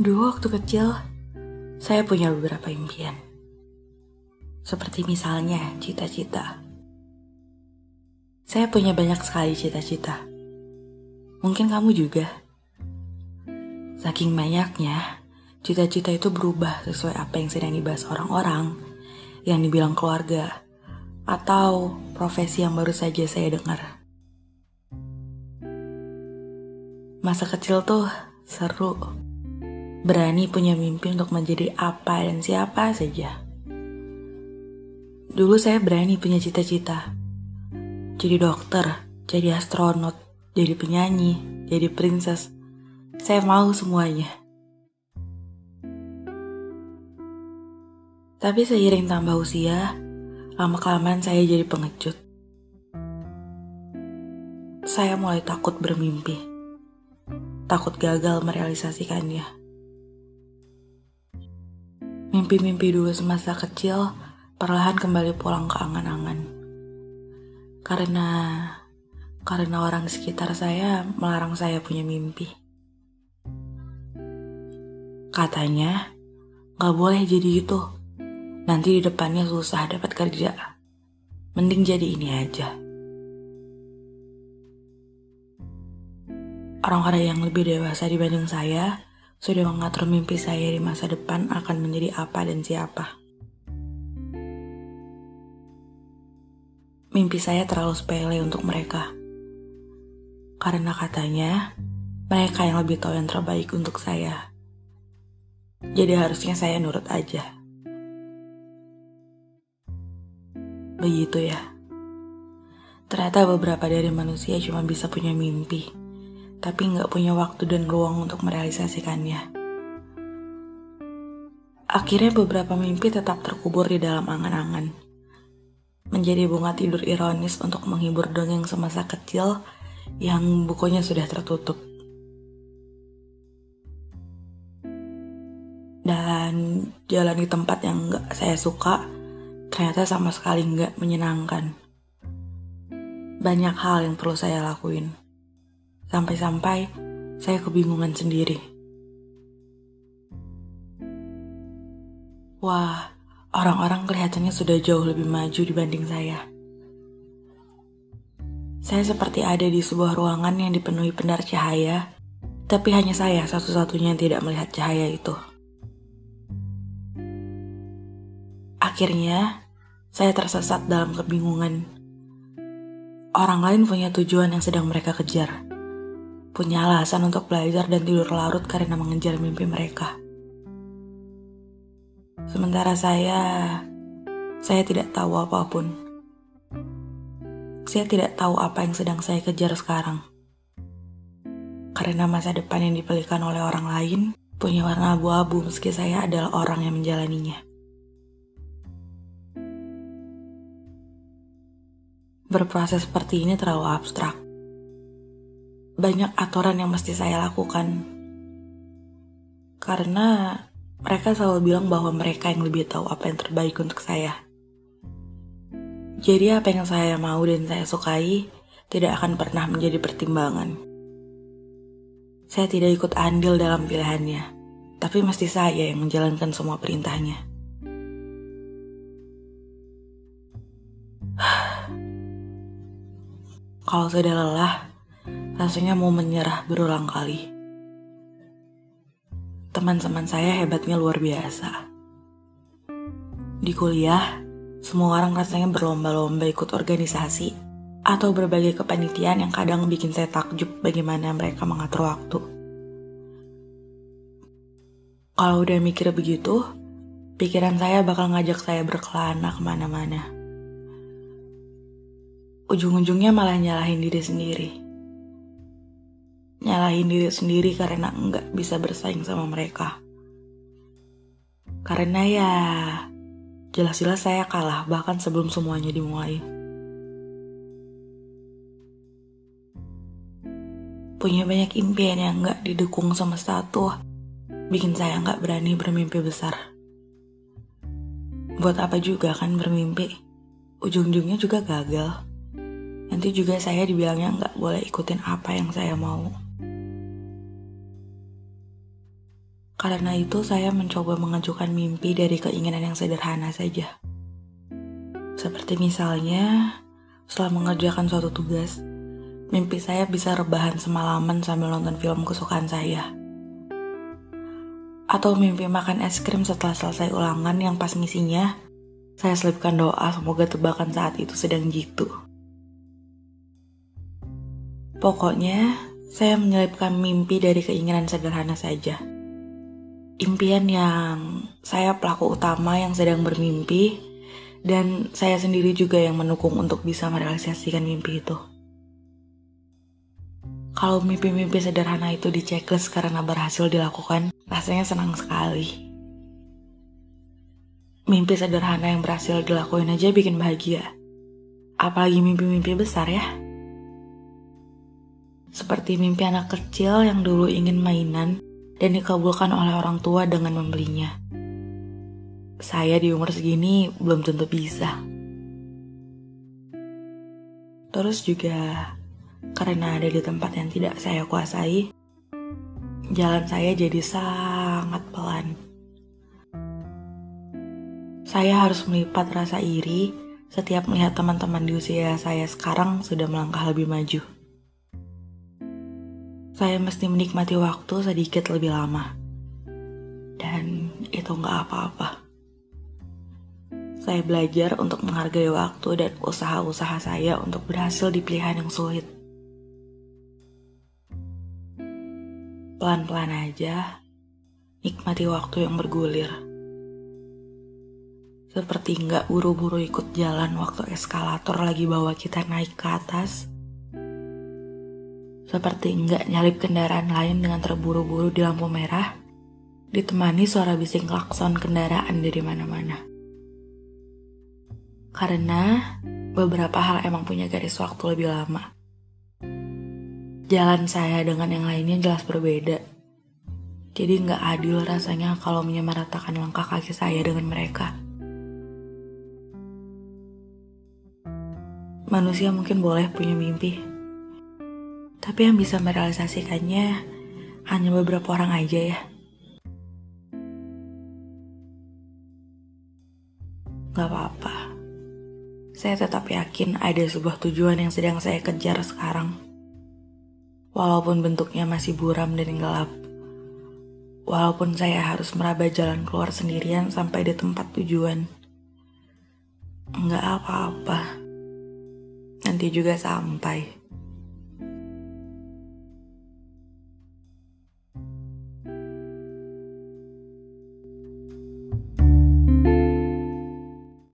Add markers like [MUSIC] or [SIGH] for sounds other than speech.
Dulu waktu kecil, saya punya beberapa impian. Seperti misalnya cita-cita. Saya punya banyak sekali cita-cita. Mungkin kamu juga. Saking banyaknya, cita-cita itu berubah sesuai apa yang sedang dibahas orang-orang, yang dibilang keluarga, atau profesi yang baru saja saya dengar. Masa kecil tuh seru. Berani punya mimpi untuk menjadi apa dan siapa saja. Dulu saya berani punya cita-cita. Jadi dokter, jadi astronot, jadi penyanyi, jadi princess. Saya mau semuanya. Tapi seiring tambah usia, lama-kelamaan saya jadi pengecut. Saya mulai takut bermimpi. Takut gagal merealisasikannya. Mimpi-mimpi dulu semasa kecil perlahan kembali pulang ke angan-angan. Karena karena orang sekitar saya melarang saya punya mimpi. Katanya, gak boleh jadi itu. Nanti di depannya susah dapat kerja. Mending jadi ini aja. Orang-orang yang lebih dewasa dibanding saya sudah mengatur mimpi saya di masa depan akan menjadi apa dan siapa. Mimpi saya terlalu sepele untuk mereka. Karena katanya, mereka yang lebih tahu yang terbaik untuk saya. Jadi harusnya saya nurut aja. Begitu ya. Ternyata beberapa dari manusia cuma bisa punya mimpi, tapi nggak punya waktu dan ruang untuk merealisasikannya. Akhirnya beberapa mimpi tetap terkubur di dalam angan-angan. Menjadi bunga tidur ironis untuk menghibur dongeng semasa kecil yang bukunya sudah tertutup. Dan jalan di tempat yang nggak saya suka, ternyata sama sekali nggak menyenangkan. Banyak hal yang perlu saya lakuin. Sampai-sampai saya kebingungan sendiri. Wah, orang-orang kelihatannya sudah jauh lebih maju dibanding saya. Saya seperti ada di sebuah ruangan yang dipenuhi pendar cahaya, tapi hanya saya satu-satunya yang tidak melihat cahaya itu. Akhirnya, saya tersesat dalam kebingungan. Orang lain punya tujuan yang sedang mereka kejar. Punya alasan untuk belajar dan tidur larut karena mengejar mimpi mereka. Sementara saya, saya tidak tahu apa pun. Saya tidak tahu apa yang sedang saya kejar sekarang. Karena masa depan yang dipilihkan oleh orang lain punya warna abu-abu meski saya adalah orang yang menjalaninya. Berproses seperti ini terlalu abstrak. Banyak aturan yang mesti saya lakukan. Karena mereka selalu bilang bahwa mereka yang lebih tahu apa yang terbaik untuk saya. Jadi apa yang saya mau dan saya sukai tidak akan pernah menjadi pertimbangan. Saya tidak ikut andil dalam pilihannya, tapi mesti saya yang menjalankan semua perintahnya. [SIGHS] Kalau sudah lelah, rasanya mau menyerah berulang kali. Teman-teman saya hebatnya luar biasa. Di kuliah, semua orang rasanya berlomba-lomba ikut organisasi atau berbagai kepanitiaan yang kadang bikin saya takjub bagaimana mereka mengatur waktu. Kalau udah mikir begitu, pikiran saya bakal ngajak saya berkelana ke mana-mana ujung-ujungnya malah nyalahin diri sendiri. Nyalahin diri sendiri karena nggak bisa bersaing sama mereka. Karena ya, jelas-jelas saya kalah bahkan sebelum semuanya dimulai. Punya banyak impian yang nggak didukung sama satu, bikin saya nggak berani bermimpi besar. Buat apa juga kan bermimpi? Ujung-ujungnya juga gagal. Nanti juga saya dibilangnya nggak boleh ikutin apa yang saya mau. Karena itu saya mencoba mengajukan mimpi dari keinginan yang sederhana saja. Seperti misalnya, setelah mengerjakan suatu tugas, mimpi saya bisa rebahan semalaman sambil nonton film kesukaan saya. Atau mimpi makan es krim setelah selesai ulangan yang pas misinya, saya selipkan doa semoga tebakan saat itu sedang jitu. Pokoknya, saya menyelipkan mimpi dari keinginan sederhana saja. Impian yang saya pelaku utama yang sedang bermimpi, dan saya sendiri juga yang mendukung untuk bisa merealisasikan mimpi itu. Kalau mimpi-mimpi sederhana itu di karena berhasil dilakukan, rasanya senang sekali. Mimpi sederhana yang berhasil dilakuin aja bikin bahagia. Apalagi mimpi-mimpi besar ya. Seperti mimpi anak kecil yang dulu ingin mainan dan dikabulkan oleh orang tua dengan membelinya. Saya di umur segini belum tentu bisa. Terus juga karena ada di tempat yang tidak saya kuasai, jalan saya jadi sangat pelan. Saya harus melipat rasa iri setiap melihat teman-teman di usia saya sekarang sudah melangkah lebih maju saya mesti menikmati waktu sedikit lebih lama. Dan itu nggak apa-apa. Saya belajar untuk menghargai waktu dan usaha-usaha saya untuk berhasil di pilihan yang sulit. Pelan-pelan aja, nikmati waktu yang bergulir. Seperti nggak buru-buru ikut jalan waktu eskalator lagi bawa kita naik ke atas, seperti enggak nyalip kendaraan lain dengan terburu-buru di lampu merah, ditemani suara bising klakson kendaraan dari mana-mana. Karena beberapa hal emang punya garis waktu lebih lama. Jalan saya dengan yang lainnya jelas berbeda. Jadi nggak adil rasanya kalau menyamaratakan langkah kaki saya dengan mereka. Manusia mungkin boleh punya mimpi, tapi yang bisa merealisasikannya hanya beberapa orang aja ya. Gak apa-apa. Saya tetap yakin ada sebuah tujuan yang sedang saya kejar sekarang. Walaupun bentuknya masih buram dan gelap. Walaupun saya harus meraba jalan keluar sendirian sampai di tempat tujuan. Enggak apa-apa. Nanti juga sampai.